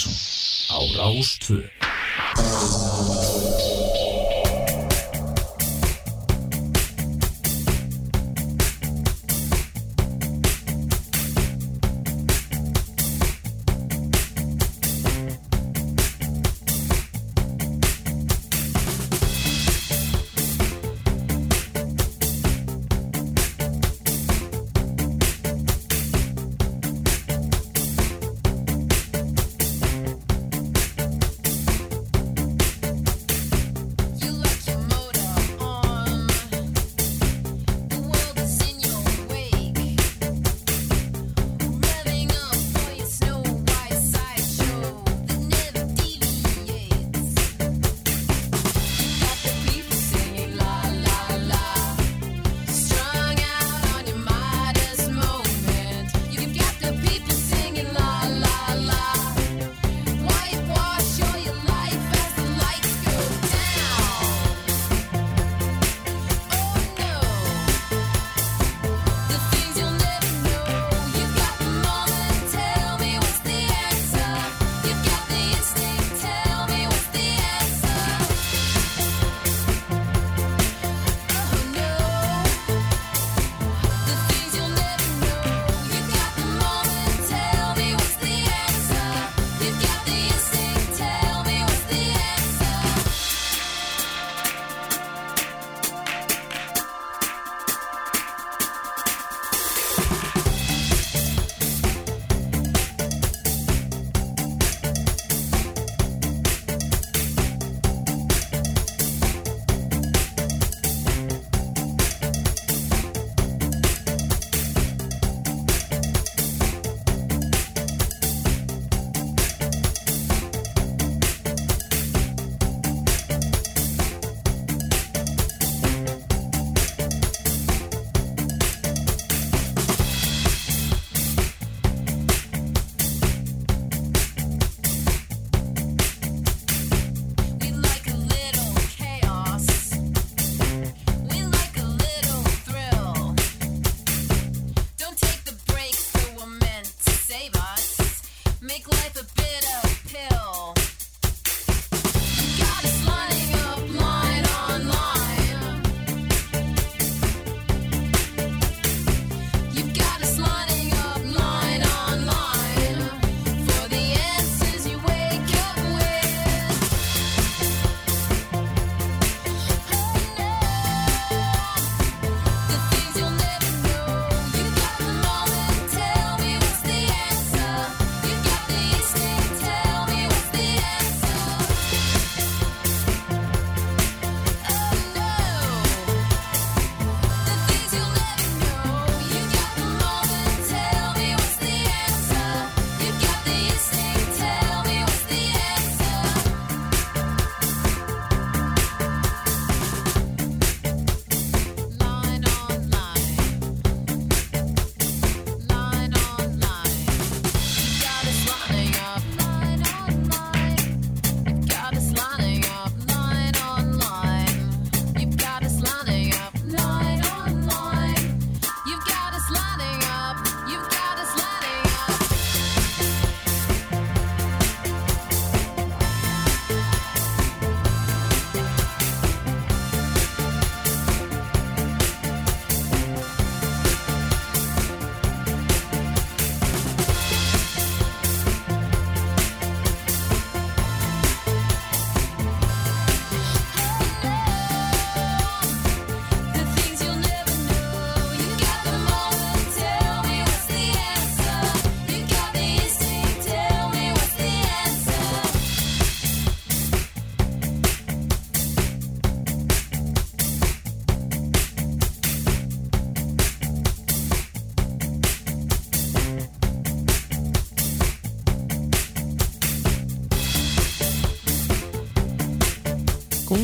Partíson á Rástvö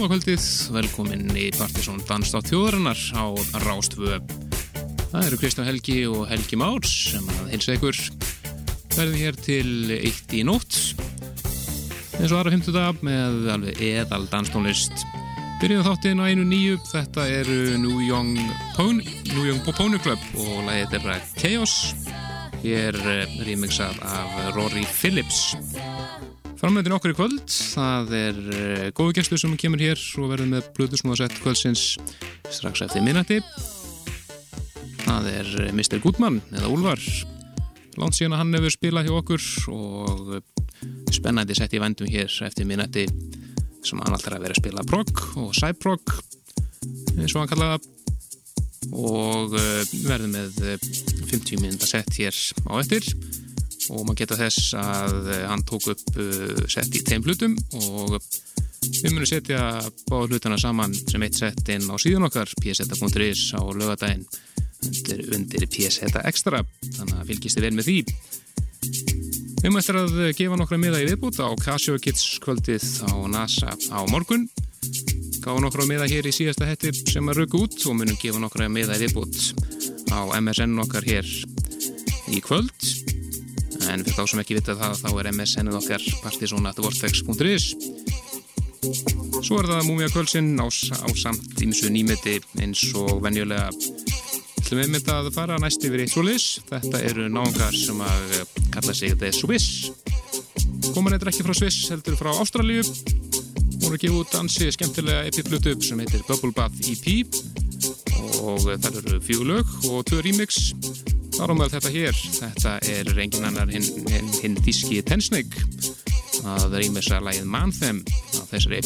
Góðakvöldið, velkomin í Partisón Danstátt þjóðarinnar á Rástvö. Það eru Kristján Helgi og Helgi Márs sem að hilsa ykkur. Verðum hér til eitt í nótt eins og aðra 50 dag með alveg eðal danstónlist. Byrjuðum þáttinn á einu nýju, þetta eru New Young Pony, Club og lægið þeirra Chaos. Hér remixað af Rory Phillips. Framleitin okkur í kvöld, það er uh, góðu gestur sem kemur hér og verður með blöðusmóðasett kvöldsins strax eftir minnati. Það er uh, Mr. Gutmann eða Úlvar. Lánt síðan að hann hefur spilað hjá okkur og uh, spennandi sett í vendum hér eftir minnati sem hann alltaf er að vera að spila prog og cyprog eins og hann kallaða og verður með 50 minúta sett hér á eftir og maður geta þess að eh, hann tók upp eh, sett í þeim hlutum og við munum setja báð hlutana saman sem eitt sett inn á síðan okkar pseta.is á lögadaginn undir, undir pseta extra þannig að fylgist þið vel með því. Við mögum eftir að gefa nokkra miða í viðbútt á Casio Kids kvöldið á NASA á morgun. Gáða nokkra miða hér í síðasta hætti sem að röku út og munum gefa nokkra miða í viðbútt á MSN okkar hér í kvöld en fyrir þá sem ekki vita það þá er MSN-ið okkar partysónatvortex.is Svo er það Múmia Kölsinn á, á samt ímsu nýmeti eins og venjulega. Ætlum við mynda að fara næst yfir eitt solis þetta eru náðungar sem að kalla sig The Swiss. Koman eitthvað ekki frá Swiss heldur frá Ástralju voru gefa út dansi skemmtilega epiplutu sem heitir Bubble Bath EP og það eru fjögulög og tvö remix Árum með þetta hér, þetta er reyngin annar hinn hin, hin díski Tensnig að rýmisa lægið Man Them á þessari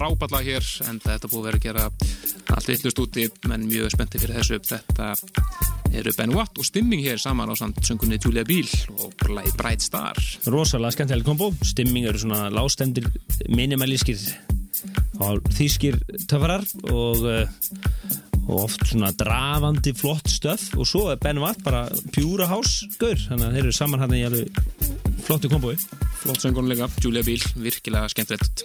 epiflutu fráballa hér en þetta búið verið að gera allt vittlust úti menn mjög spenntið fyrir þessu. Þetta eru Ben Watt og Stimming hér saman á samt söngunni Julia Biel og Bright Star. Rosalega skemmtileg kombo. Stimming eru svona lástendir minimalískir þýskir töfarar og, eh, og oft svona drafandi flott stöf og svo er Ben Watt bara pjúra hásgaur þannig að þeir eru saman hann í alveg flottu komboi Flott söngunleika, Julia Biel, virkilega skemmtilegt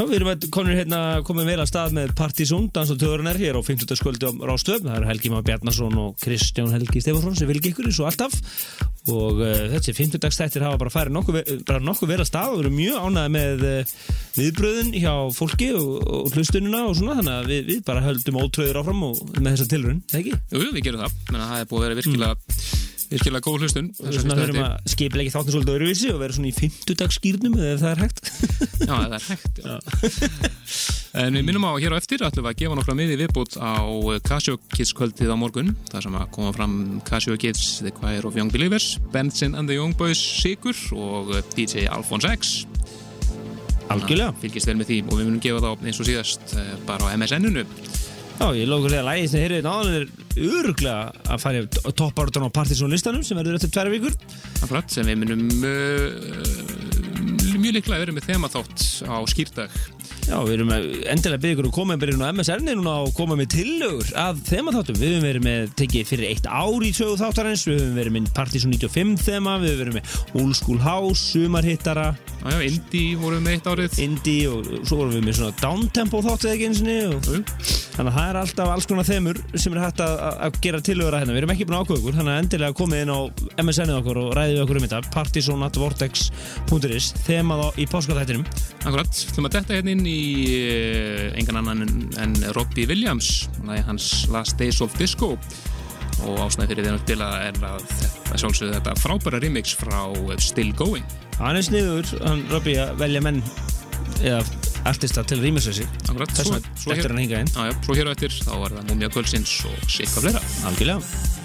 Já, við erum komin hérna, komin vel að stað með Partizón, dans og töðurinnar hér á 50. sköldu á Rástöf. Það er Helgi Má Bjarnason og Kristján Helgi Stefansson sem vilgi ykkur eins og alltaf og uh, þessi 50. dagstættir hafa bara farið nokkuð, bara nokkuð vel að stað og við erum mjög ánæðið með uh, viðbröðin hjá fólki og, og hlustununa og svona þannig að við, við bara höldum ótröður áfram og með þessa tilrun, ekki? Jú, við gerum það, menn að það er búið að vera virkilega mm virkilega góð hlustun. Við höfum að skipla ekki þáttin svolítið öruvísi og vera svona í fymtudagsskýrnum eða það er hægt? Já, það er hægt En við minnum á hér á eftir ætlum við að gefa nokkra miði viðbútt á Casio Kids kvöldið á morgun það sem að koma fram Casio Kids The Choir of Young Believers Benson and the Young Boys Sigur og DJ Alphonse X. Algjörlega. Fylgist vel með því og við minnum gefa þá eins og síðast eh, bara á MSN-unu Já, ég lókur því að lægi sem heyrðið náðan er öruglega að fara í toppáratan á partysónlistanum sem verður eftir tverja vikur. Akkurat, sem við minnum uh, mjög liklega verið með þemaþátt á skýrdag. Já, við erum endilega byggja ykkur að koma byrjun á MSN-i núna og koma með tillögur að þemaþáttum. Við höfum verið með tekið fyrir eitt ár í sögu þáttarins, við höfum verið með Partizón 95 þema, við höfum verið með Old School House, Sumarhittara, Já, já, Indie vorum við með eitt árið. Indie og svo vorum við með svona downtempo þáttið ekki eins og þannig að það er alltaf alls konar þemur sem er hægt að, að gera tillögur að hérna. Við erum ekki búin okkur, þannig að endilega komið inn á MSN-ið okkur og ræðið við okkur um þetta, partizonatvortex.is, þemað á, í páskaþættinum. Akkurat, í uh, engan annan en, en Robbie Williams, er hans Last Days of Disco. Og ásnæði fyrir til að er að þetta sjálfsögðu þetta frábæra remix frá Still Going. Hann er sniður, hann Robby að velja menn eða artista til Akkurat, þess vegna hér, hann hinga inn. Á, já, svo hér á eftir þá er það Múmia Kvölsins og Sikka fleira. algjörlega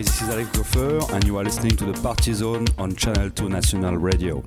Hi, this is Alex Goffer, and you are listening to the Party Zone on Channel 2 National Radio.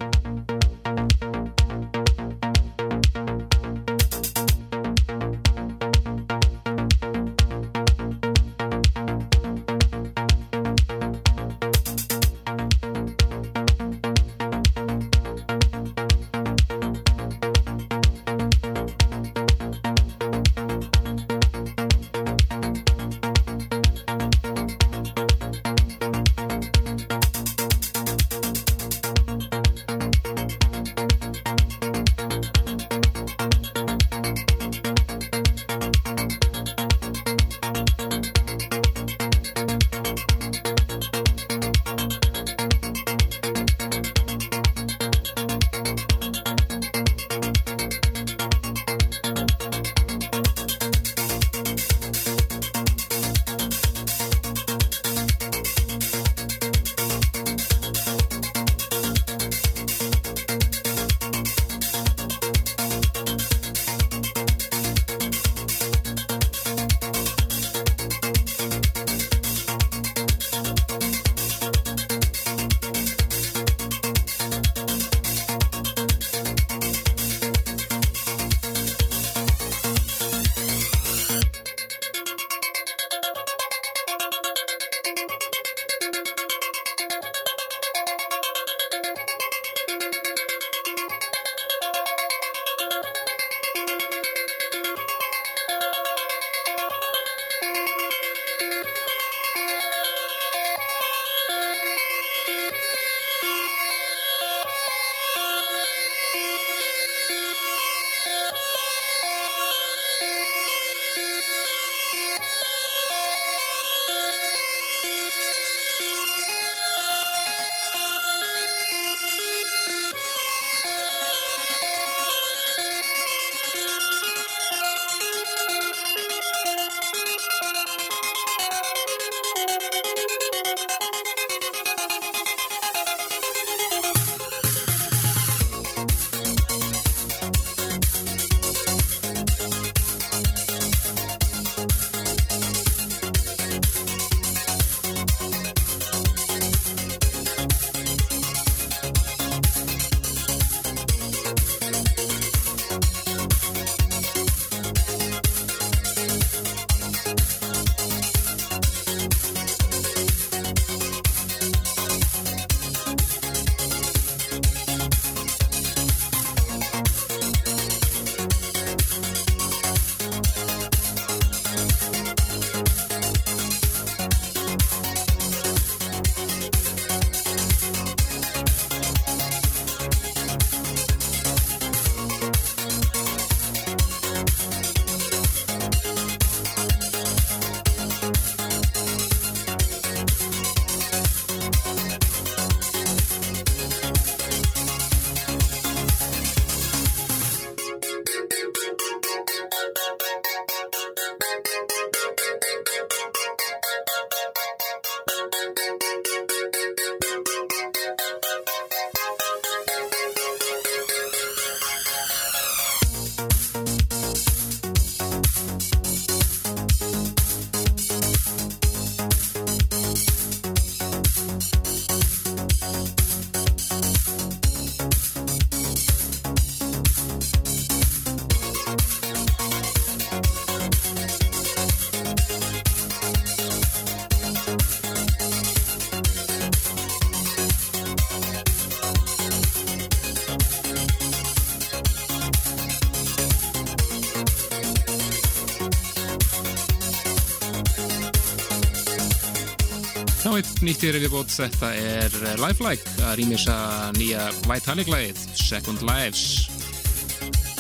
Já, eitt nýtt í viðbót, þetta er Lifelike, að rýmisa nýja Vitalik-lægið, Second Lives.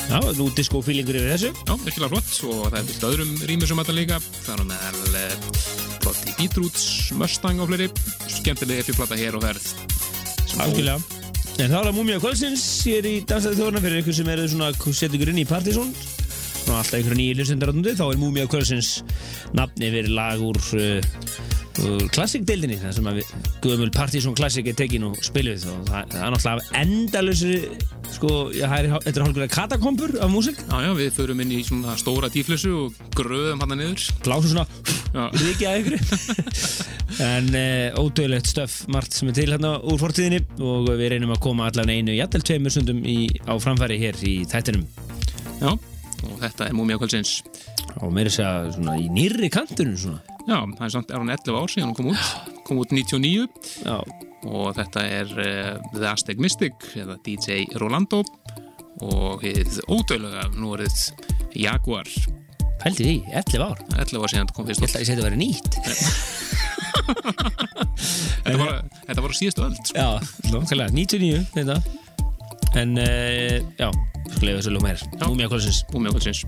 Já, nú disco-feelingur yfir þessu. Já, virkilega flott og það er vilt öðrum rýmisum þetta líka. Það er meðal eh, flott í Beatroots, Mustang og fleiri. Skemmtilega eftirplata hér og verð. Algjörlega. En þá er það Múmia Kvölsins hér í Dansaði þjóðurna fyrir ykkur sem eru svona setja ykkur inn í Partizón og alltaf ykkur nýju lusendaratundu þá er Múmia Kvölsins nafni verið lag úr uh, klassikdeildinni þar sem að Guðmul Partísson klassik er tekin og spiluð. Og það, er náttúrulega endalusri sko, þetta er hálfur katakombur af músík, Já, já, við förum inn í svona stóra tíflessu og gröðum hann niður. blásum svona ríkja að ykkur en uh, ódöðlegt stöf margt sem er til hérna úr fortíðinni. Og við reynum að koma allan einu jættel tveimur stundum í, á framfæri hér í þættinum. Já, og þetta er Múmia kvöldsins. og meira segja svona í nýrri kantunum svona Já, það er samt, er hann 11 ár síðan hún kom út. Kom út 99 já, og þetta er uh, The Aztec Mystic eða DJ Rolando og hið ódöðlega nú er þið Jaguar. pældi því, 11 ár 11 ár síðan þetta kom fyrst ég held að ég seti að nýtt Þetta var, þetta var á síðustu öld. sko. Já, lókala, 99 þetta. En uh, já, sko leiðu þessu lúm hér. Múmia kvöldsins Múmia kvöldsins.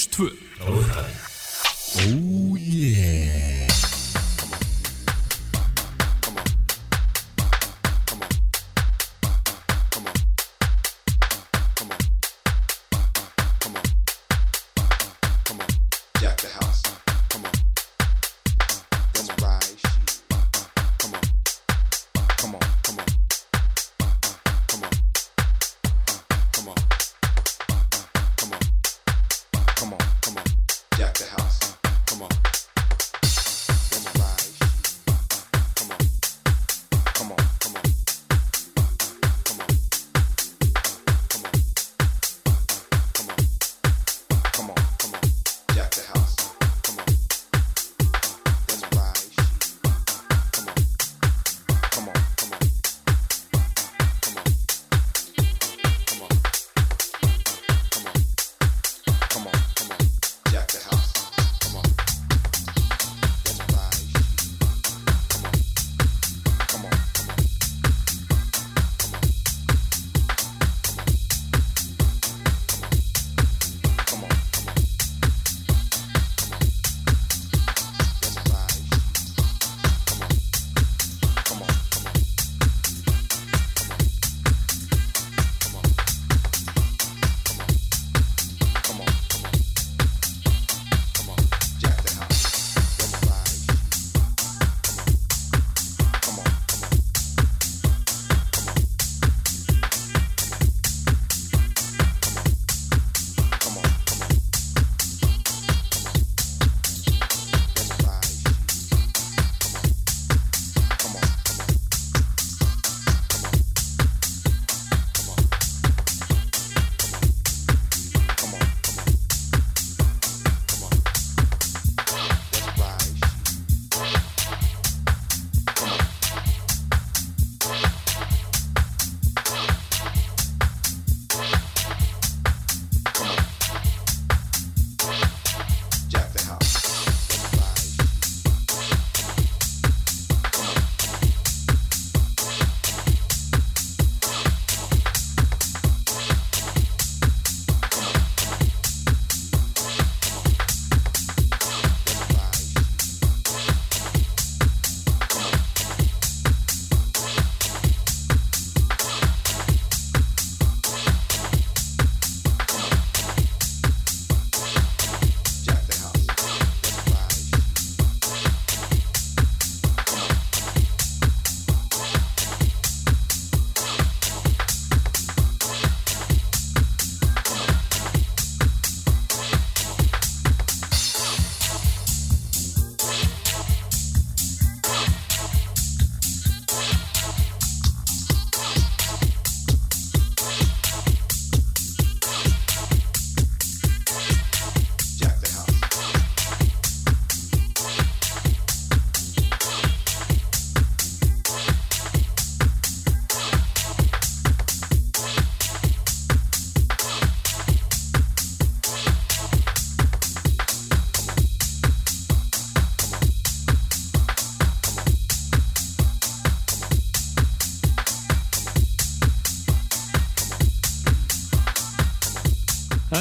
Rás 2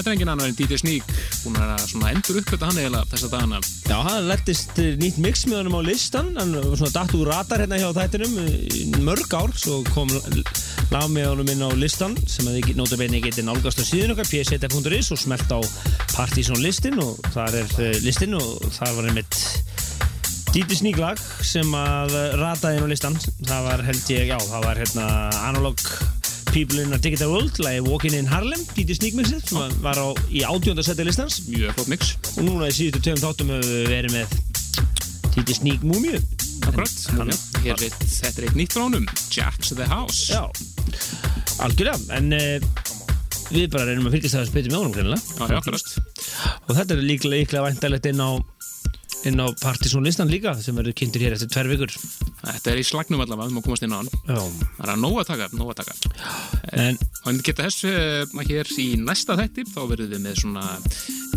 Þetta er engin annar en DJ Sneak. Búin að svona endur uppgöta hann eiginlega þessa dagana. Já, hann lettist eh, nýtt mix með honum á listan. Hann svona datt úr ratar hérna hjá þættinum í mörg ár, svo kom lag með honum inn á listan sem að notabene geti nálgast á síðun okkar pseta.is og smelt á Partizón listin og þar er uh, listin og þar var einmitt Díti Sníklag sem að eh, rataði inn á listan. Það var held ég, já, það var hérna Analog People in a Digital World lagi Walking in Harlem, Díti Sníkmixið sem að var á, í átjóndasetti listans. Mjög flott mix. Og núna í síðustu tveim þáttum höfum við verið með Titi Sneak Múmiu þetta er eitt nýtt frá honum Jack's the House. Já, algjörlega. En uh, við bara reynum að fylgjast það að spytja með honum og þetta er líklega, líklega væntalegt inn á inn á Partizón listan líka sem verður kynntur hér eftir tver vikur Þetta er í slagnum allavega, við má komast inn á hann. Það er að nóg að taka, nóg að taka en en geta þess uh, hér í næsta þætti þá verðum við með svona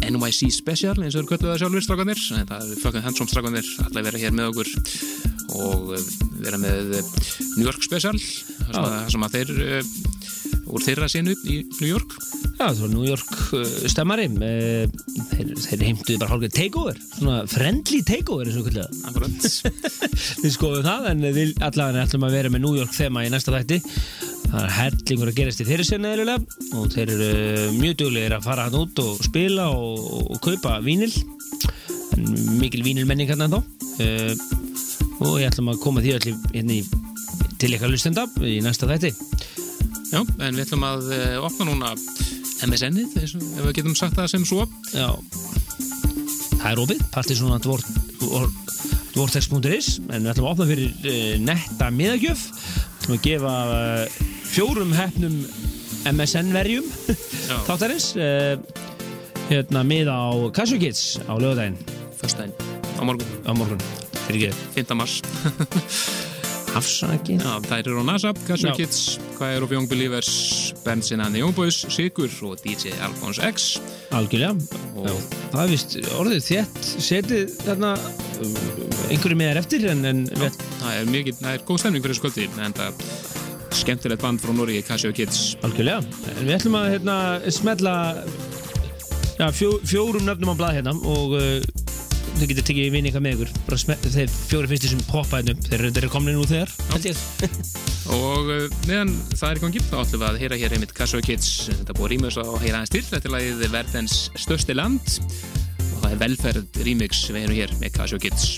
NYC special eins og við kölluðu það sjálfur strákanir en það er fucking handsome strákanir alltaf vera hér með okkur. Og uh, vera með uh, New York special þar sem, að, þar sem að þeir úr þeirra sinu í New York Var New York uh, stemmari uh, þeir, þeir heimtuði bara hálfgeir takeover svona friendly takeover eins og kvölda við skoðum það en við allavega ætlum að vera með New York þema í næsta þætti. Það er hellingur að gerast í þeirri senna og þeir eru uh, mjög duglegir að fara hann út og spila og, og kaupa vínil. En mikil vínil menning hann uh, og ég ætlum að koma því í- hérna í til ykkar lustenda í næsta þætti. Já, en við ætlum að opna núna MSN-ið, og- ef við getum sagt það sem svo. Já. Það er opið, partið svona dvortex.is en við ætlum að opna fyrir uh, netta miðagjöf. Að gefa uh, fjórum hefnum MSN-verjum þáttarins uh, hérna miða á Casio Kids á lögadaginn Föstudaginn. Á morgun, á morgun. Fyrir ekki 5. mars. afsakið Já, þær eru á NASA, Casio Já. Kids, Hvað er of Young Believers, Bensin and the Young Boys, Sigur og DJ Alphonse X. algjörlega Og- Já, það er vist orðið þétt setið þarna einhverju með er eftir en, en við, Það er mikið, það er góð stemning fyrir þessu kvöldi, en það skemmtilegt band frá Noregi, Casio Kids. algjörlega en við ætlum að hérna, smetla já, fjó, fjórum nöfnum á blað hérna og uh, þau getur tekið vinni eitthvað með ykkur. Þeir fjóri finnst þessum poppa hérna upp þeir, eru komni nú þegar Og uh, meðan það er í gangi, þá ætlum við að heyra hér einmitt Casio Kids, þetta búið rýmurs að heyra aðeins til, þetta er lagið verðens störsti land. Og það er velferð remix við erum hér með Casio Kids.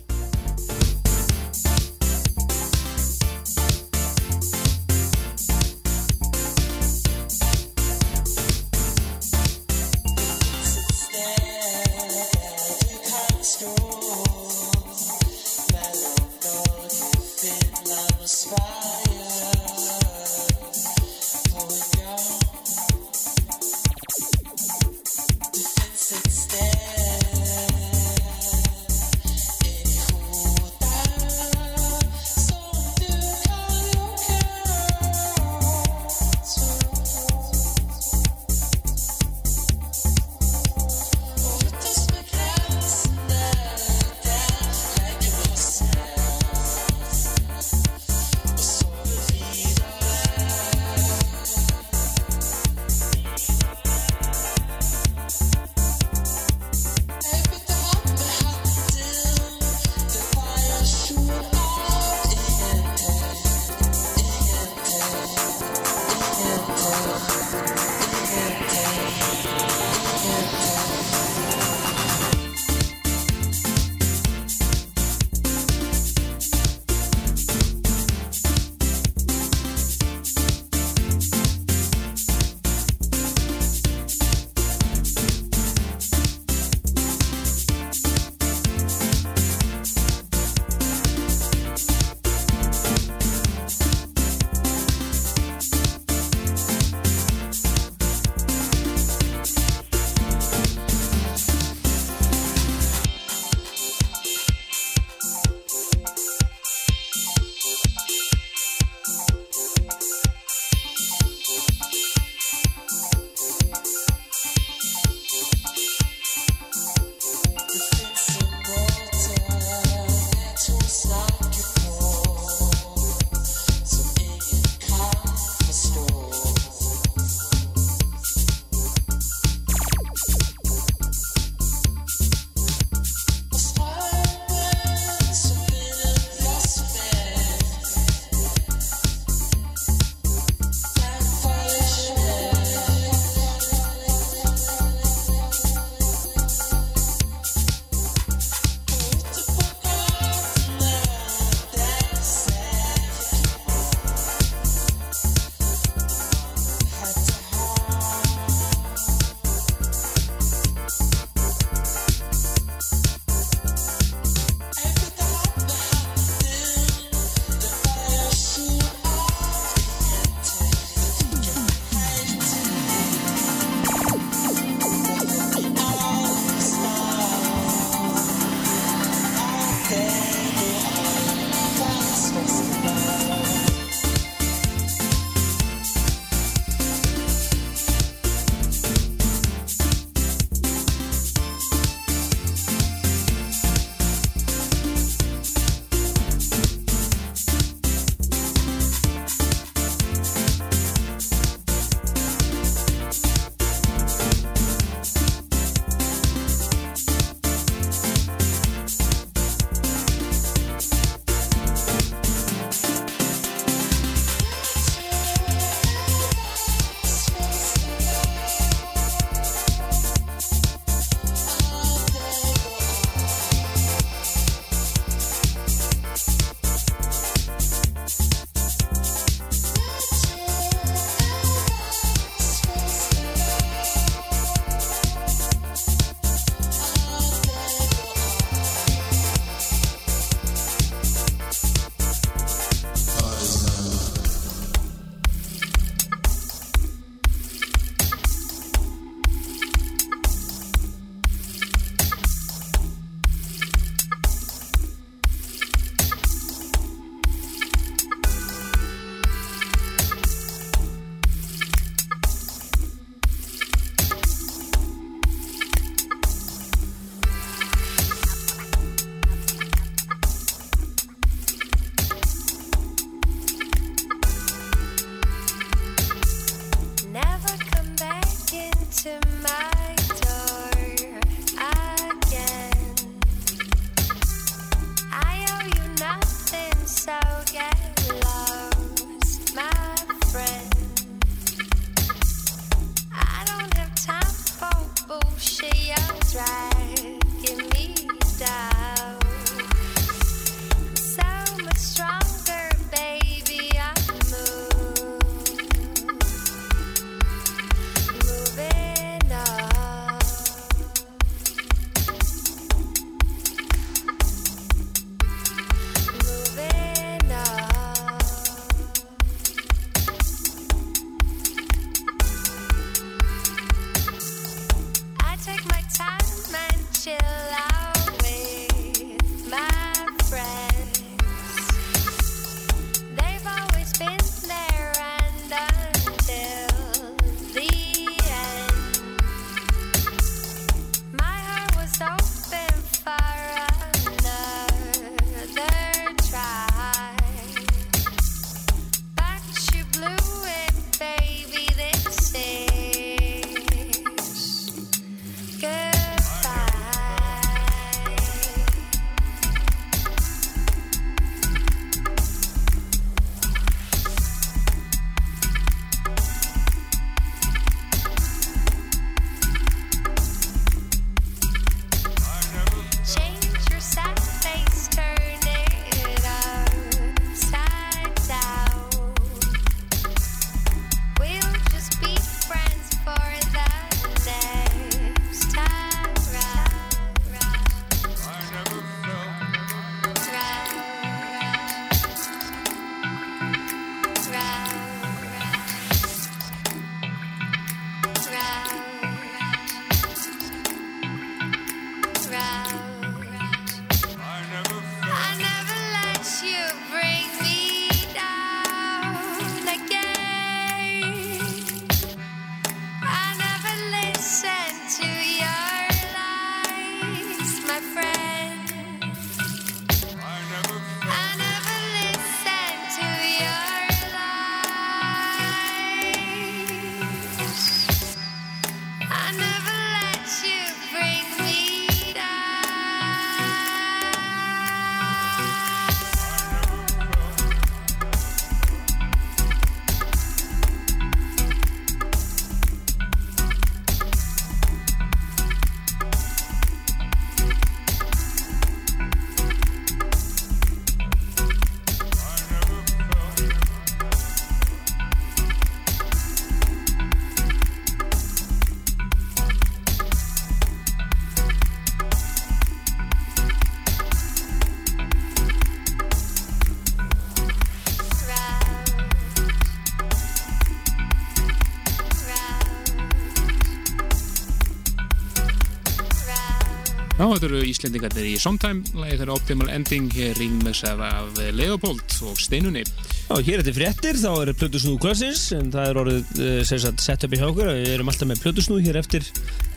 Þetta eru Íslendingarnir í Sometime, lagið þeirra Optimal Ending, hér ringmess af, Leopold og Steinunni. Já, hér er til fréttir, þá er Plutusnúð kvöldsins en það er orðið sem sagt, sett upp í hjá okkur. Við erum alltaf með Plutusnúð hér eftir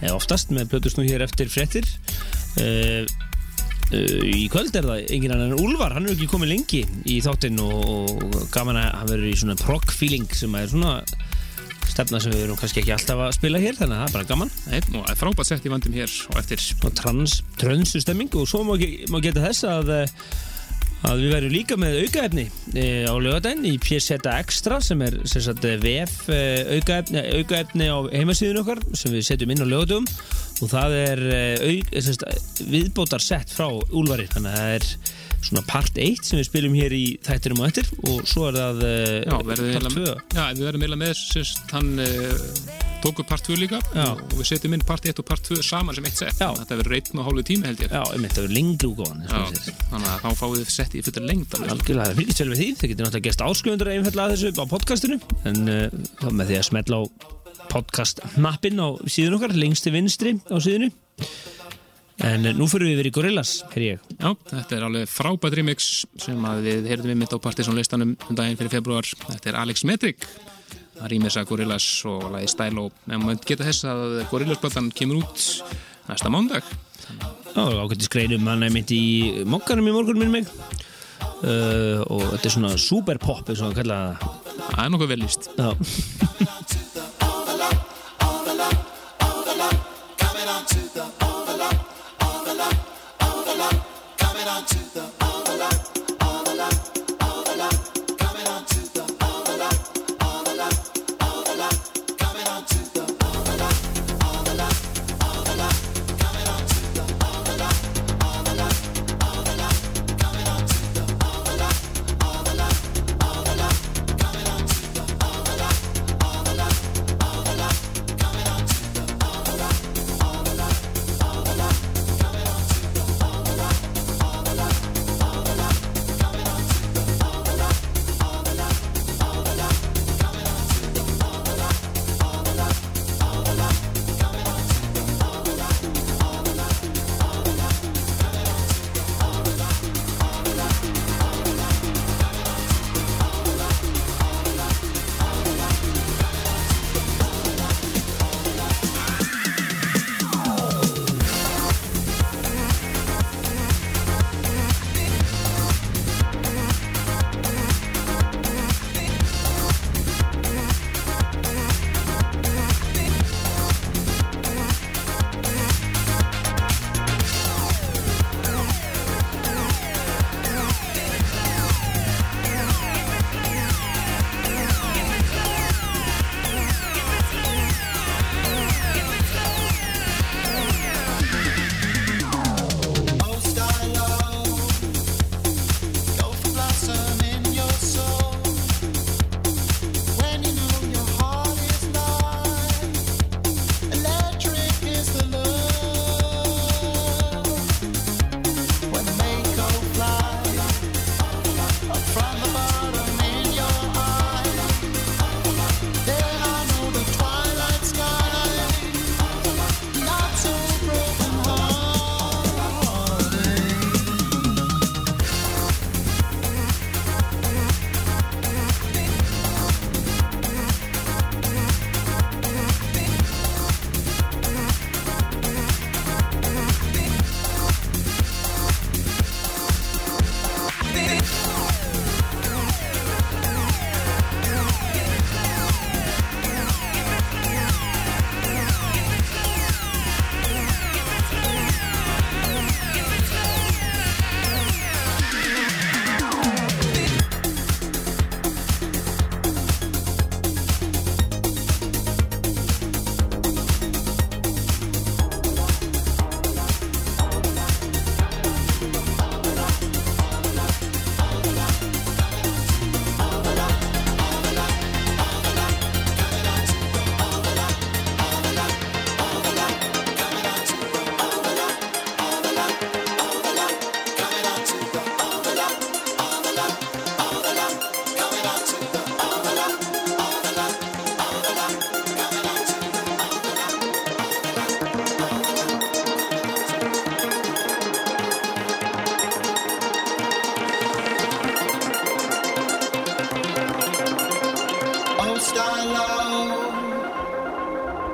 eða oftast með Plutusnúð hér eftir fréttir. Uh, uh, í kvöld er það engin annan en Úlfar hann er ekki komið lengi í þáttinn og, og gaman að hann verður í svona prog feeling sem er svona stefna sem við erum kannski ekki alltaf að spila hér þannig að það er bara gaman Nei, og er frábært sett í vandum hér og eftir. og trans, trönsu stemming og svo má, má geta þess að eh, að við verðum líka með aukaefni e, á lögadaginn í PZ Extra sem er sem sagt, eh, VF aukaefni, aukaefni á heimasíðun okkar sem við setjum inn á lögadagum og það er auk, eh, sagt, viðbótar sett frá Úlvari þannig að það er svona part 1 sem við spilum hér í þættinum og eftir. Og svo er það Já, part eiginlega- 2 Já, við verðum eiginlega með sérst, hann tók upp part 2 líka Já. og við setjum inn part 1 og part 2 saman sem eitt sett. Já. Þetta verður einn og hálfu tími held ég. Já, einmitt, það verður lengri útgóðan Já, þannig að þá fáið þið sett í fyrir alveg. Algjörlega, það fylgist vel við því, þið getur náttúrulega gæst áskrifundur einfallega þessu á podcastinu en uh, þá með því að smetla á podcast-mappin á síðun okkar lengst til vinstri á síðunu en uh, nú fyrir við yfir í Gorillas hér ég. Já, þetta er alveg frábært remix sem við heyrðum við mitt á Partisan listanum um daginn fyrir februar. Þetta er Alex Metric rýmisa Gorillaz og lagi Stylo. En maður geta þess að Gorillaz-platan kemur út næsta mándag. Já, ákveðtis greinum hann er mitt í mokkanum í morgun minn mig uh, og þetta er svona super pop eins og hann kallaði það er nokkuð vel líst. Já,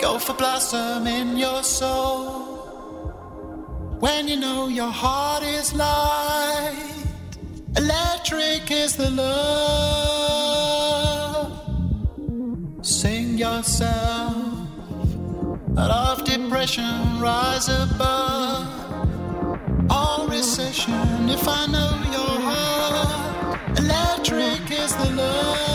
Go for blossom in your soul. When you know your heart is light, electric is the love. Sing yourself out of depression, rise above all recession. If I know your heart, electric is the love.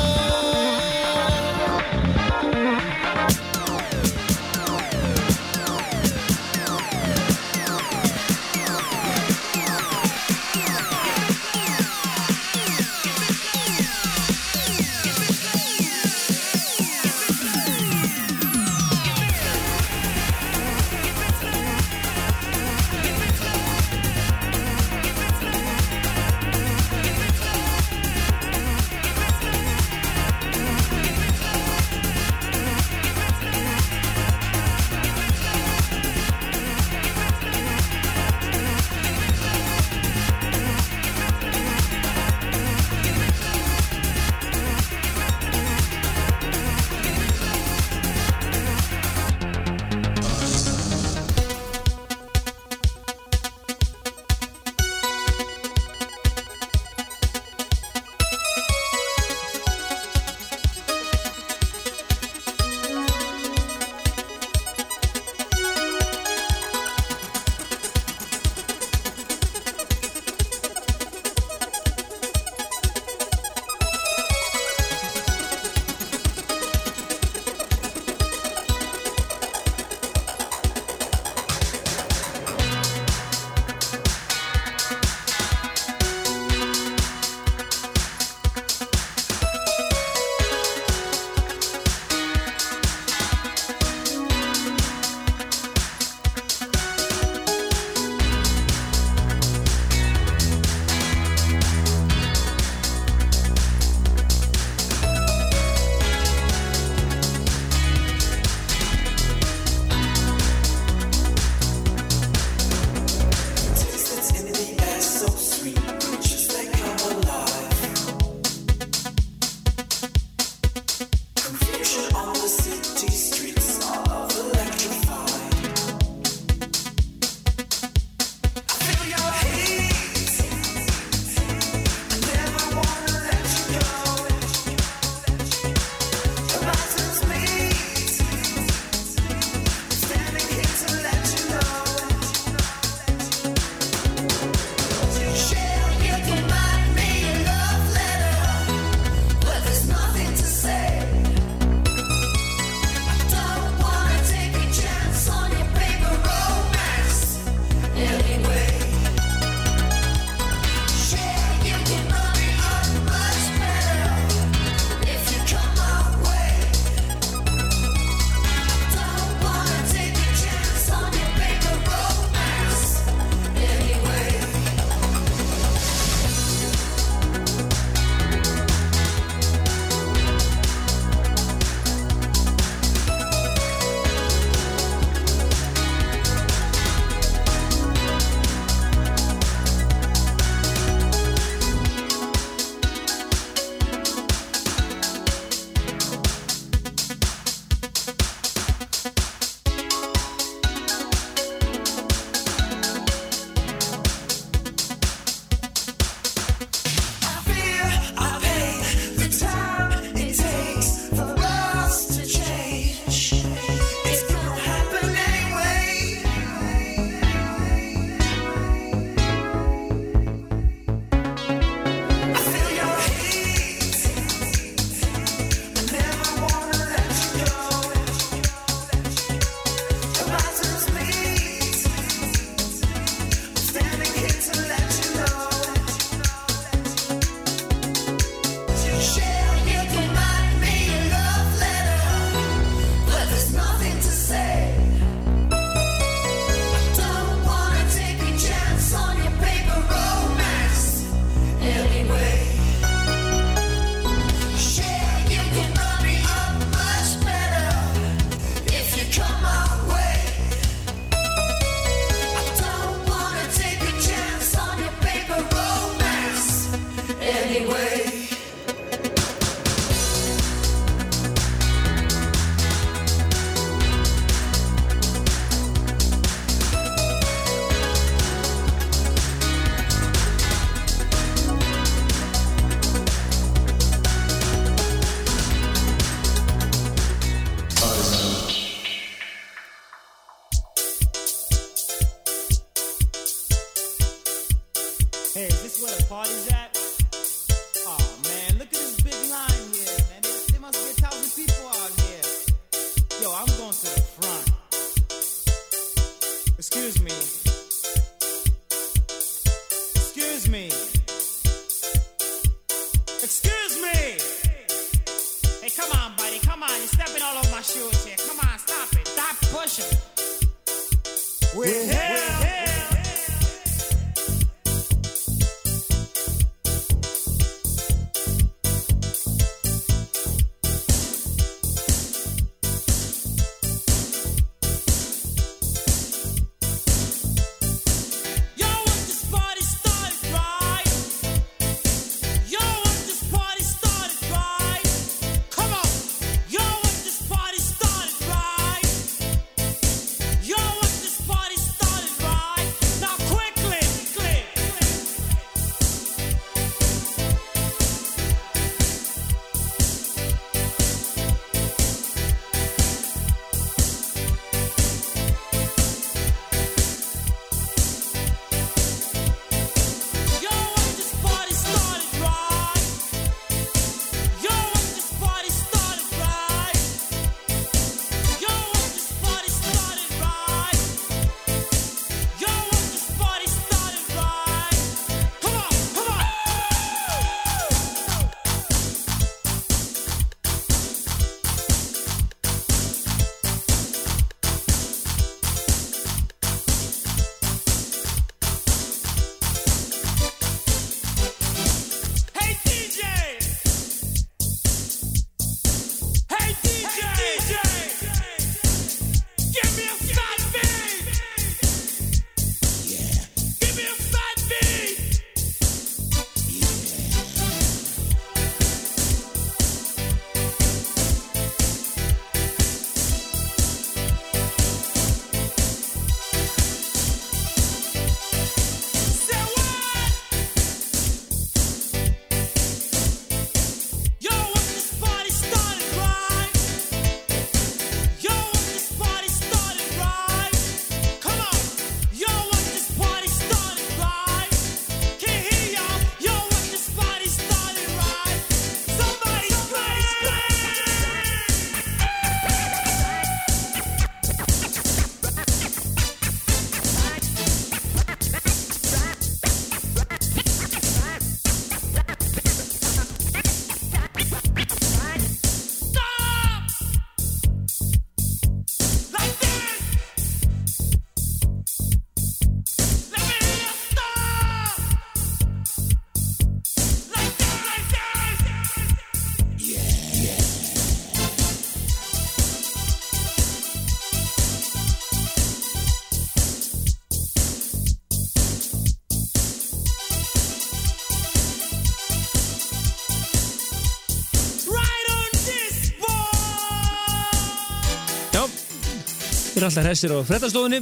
Alltaf hressir á frettastofunni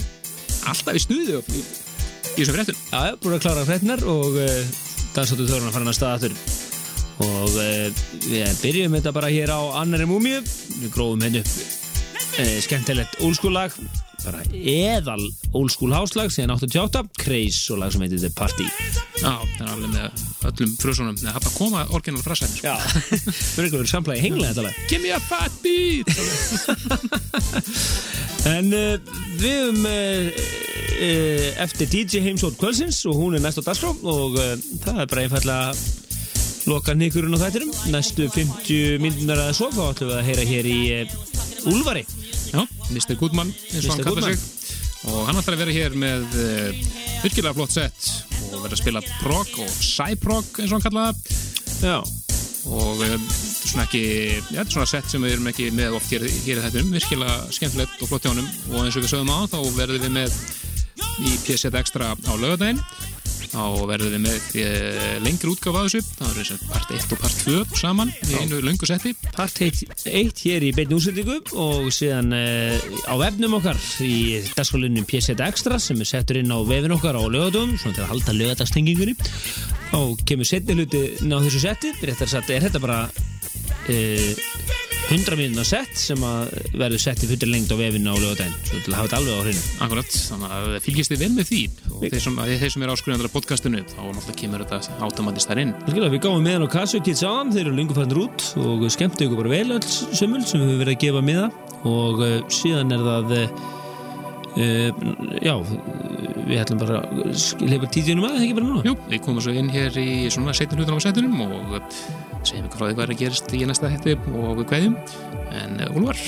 Alltaf í stuði og í, þessum fréttum. Já, já, búin að klára frettnar og uh, dansáttu þörun að fara hann að staða aftur og uh, við byrjum þetta bara hér á annari múmíu við grófum henni upp uh, skemmtilegt ólskúlag bara eðal ólskúl háslag síðan 88, kreis og lag sem heitir The Party Já, það er alveg með öllum frösunum. Það er hægt að koma orginal frasæðin. Já, við erum ekki verið samplagi hengla þetta lag Give me a fat beat! En uh, við höfum uh, uh, eftir DJ Heimsótt Kvölsins og hún er næst á dagskrá og það er bara einfallega loka nýkurinn á þættinum næstu 50 minnunar að svo þá ætlum við að heyra hér í Úlfari Já, Mr. Goodman, eins og Mr. hann kallar Goodman. sig. Og hann ætlar að vera hér með virkilega flott sett og vera að spila prog og psy-prog eins og hann kallar það. Já, Og þetta er svona ekki, já, þetta er svona sett sem við erum ekki með oft hér, hér í þettunum, virkilega skemmtilegt og flott hjá honum. Og eins og við sögum á, þá verðum við með í PSZ Extra á lögadaginn þá verðum við með uh, lengri útgáfa af þessu. Það er þess að part 1 og part 2 saman í einu löngu setti. Part 1 hér í beinni útsendingu og síðan uh, á vefnum okkar í dagskólinum PSZ Extra sem er settur inn á vefin okkar á lögadum svona til að halda lögadagstengingunni þá kemur setni hluti á þessu setti. Réttar sagt er þetta bara 100 mínuna sett sem að verður sett í fyrir lengt á vefin á lögadaginn svo til að hafa þetta alveg á hreinu. Akkurat, þannig að fylgist þið vel með því og þeir sem, þeir sem er áskrifandar af podcastinu þá náttúrulega kemur þetta automatist þar inn. Skilja, við gáum meðan á kassu kids áðan, þeir eru lengur fannir út og skemmtu ykkur bara vel öll sömul sem við höfum verið að gefa miða. Og uh, síðan er það uh, já, við ætlum bara leifur tíðinum að, ekki bara núna? Jú, við komum svo inn hér í svona setjum hlutunum á setjunum og segjum ykkur frá því hvað er að gerast í næsta hætti og við kveðjum. En uh, Úlfar,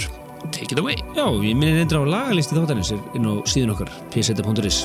take it away. Já, ég minni reyndra á lagalisti þáttanins inn á síðun okkar, pseta.is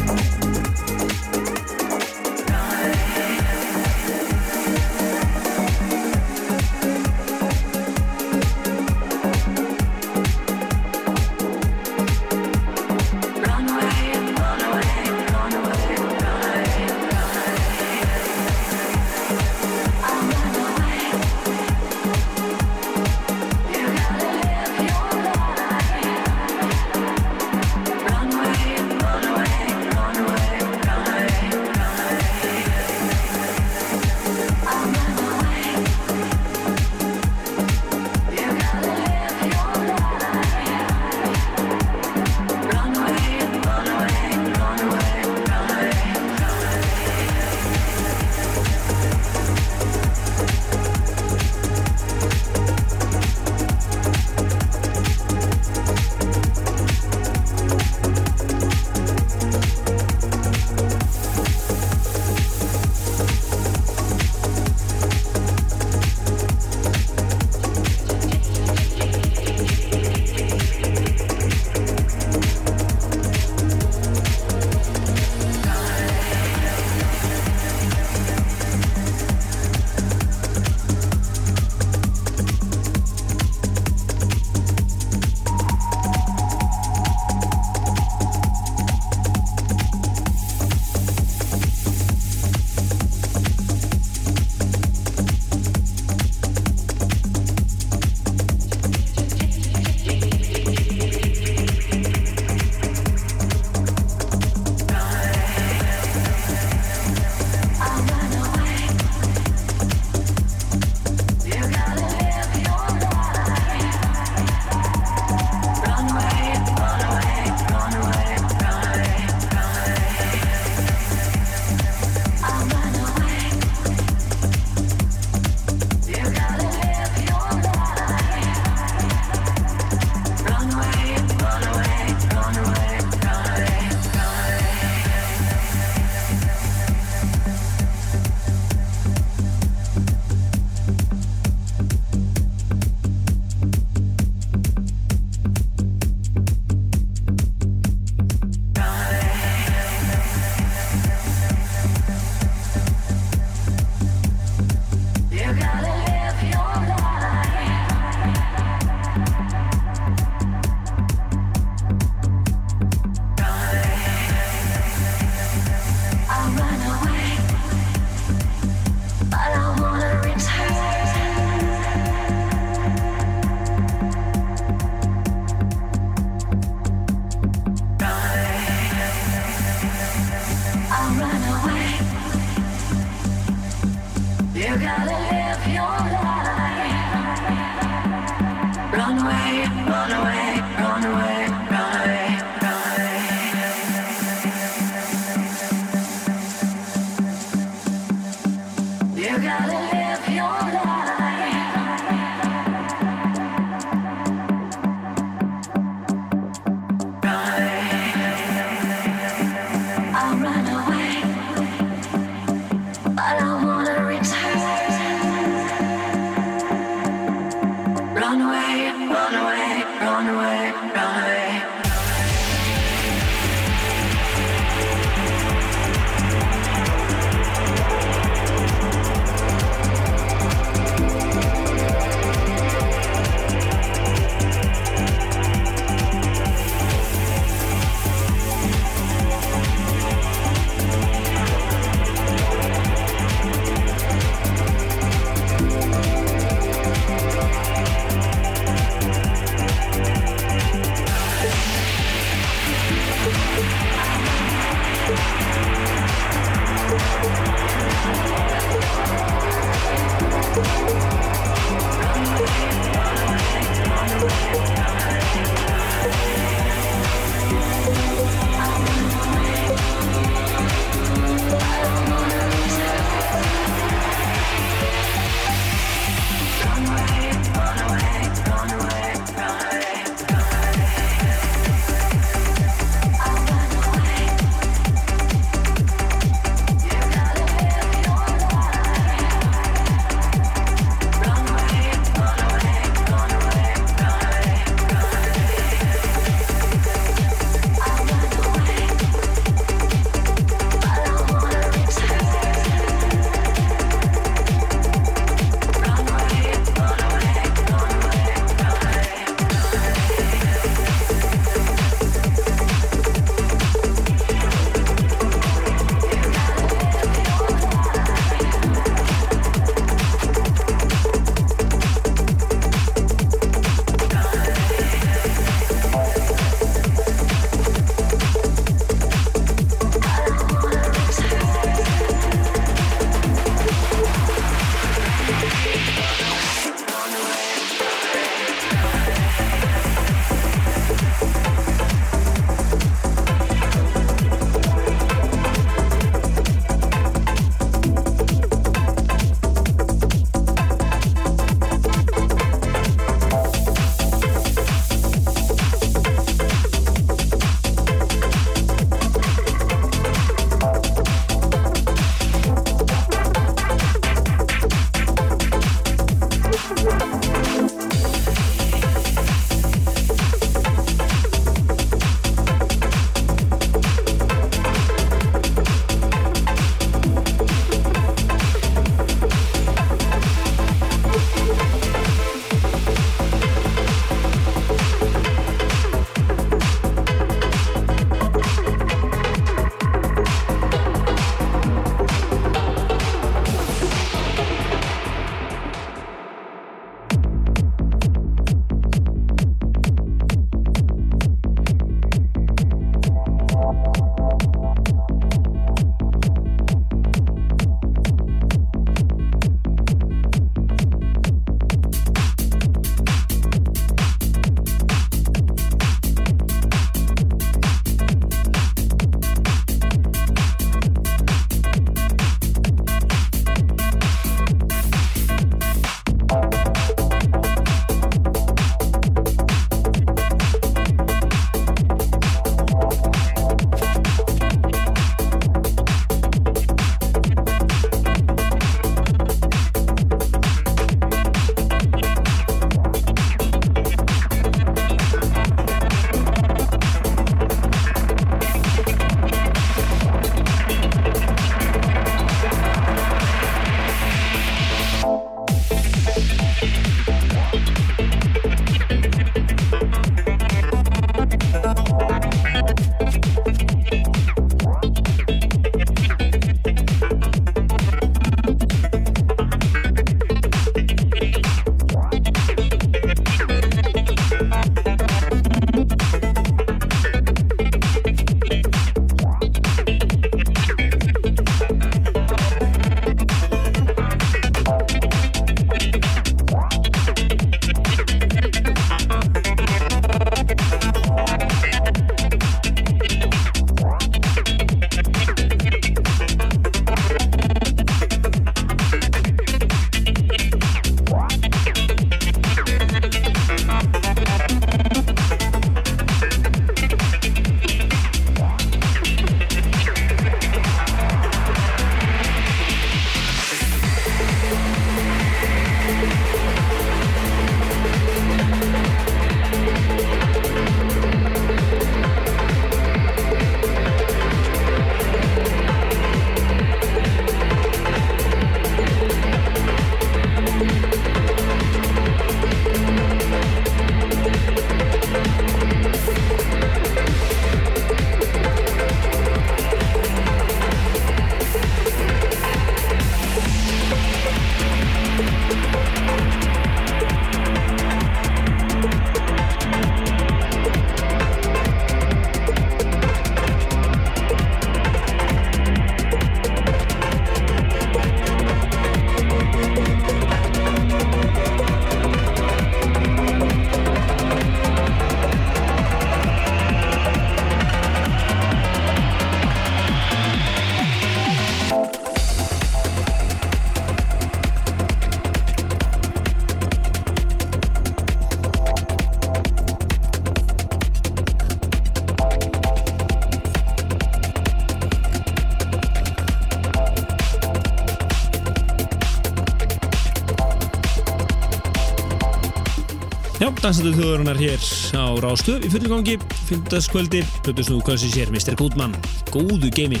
Já, dansandi þjóðurinnar hér á Rástöð í fullu gangi, 15. kvöldi Plötusnú kvöldsins hér, Mr. Goodman góðu geimi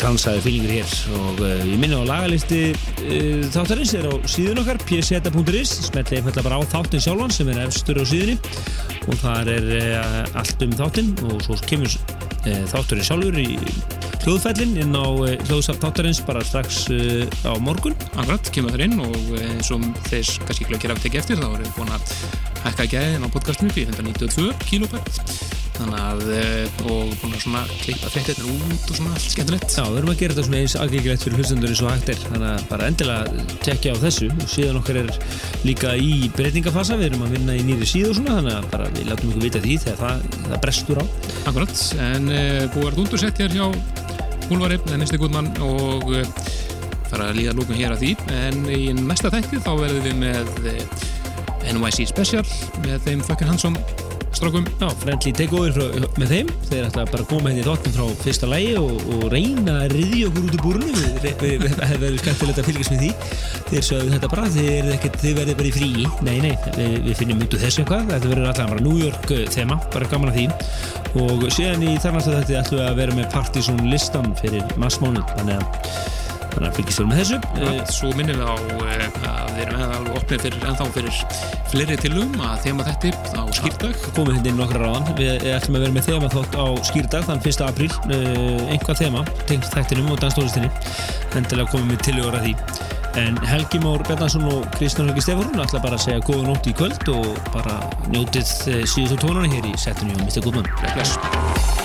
transaði fylgjur hér og uh, ég minna á lagalisti uh, þáttarins er á síðun okkar pseta.is, smetli einfallega bara á þáttin sjálfan sem er efstur á síðunni og þar er uh, allt um þáttin og svo kemur þátturinn sjálfur í hljóðfællin inn á hljóðsafn þáttarins bara strax á morgun Akkurat, kemur þar inn og eh, eins og þeir kannski glöggir af tekið eftir þá erum við búin að hækka gæðin á podcastinu upp í 192 kilobætt þannig að, eh, og búin að svona klippa fréttirnir út og svona allt skemmtilegt. Já, við erum að gera þetta svona eins aðgengilegt fyrir hlustundur eins og hægt er, þannig að bara endilega tekja á þessu. Og síðan okkar er líka í breytingafasa, við erum að vinna í nýri síðu og svona, þannig að bara við látum ykkur vita því þegar það, það brestur á. Akkurat, en uh, búið að dundursett hér hjá Úlfari, Nesti Gudmann og fara að líða lókun hér að því. En í næsta þætti þá verðum við með uh, NYC Special með þeim Þakkar Hansson strákum. Já, friendly takeover með þeim, þeir ætla bara að koma hérna í þáttum frá fyrsta lægi og, og reyna að riðja okkur út úr búrunu, við, við, við, við, það verður skemmtilegt að fylgjast með því, þeir sögðu þetta bara, ekkert, þið verður bara í frí, nei, nei, við, við finnum út úr þessu eitthvað, þetta verður alltaf bara New York uh, þema, bara gaman að því. Og síðan í þarnastu þetta ætlum við að vera með Partizón listan fyrir massmónuð, þannig að þannig að fylgjast við með þessu. Akkurat, Svo minnum við á uh, að við erum eða alveg opnið fyrir, ennþá fyrir fleiri tilum að þema þetta á skýrdag komið hérna inn nokkra ráðan við ætlum að vera með þema þátt á skýrdag þann 1. apríl, uh, einhvað þema tengt þættinum og danstólistinni endilega komum við til að því. En Helgi Már Bjarnarsson og Kristján Helgi Stefansson ætla bara að segja góða nótt í kvöld og bara njótið síðustu tónana hér í setinu og Mr. Goodman